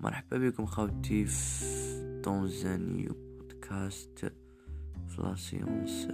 مرحبا بكم خاوتي في طونزانيو بودكاست فلاسيونس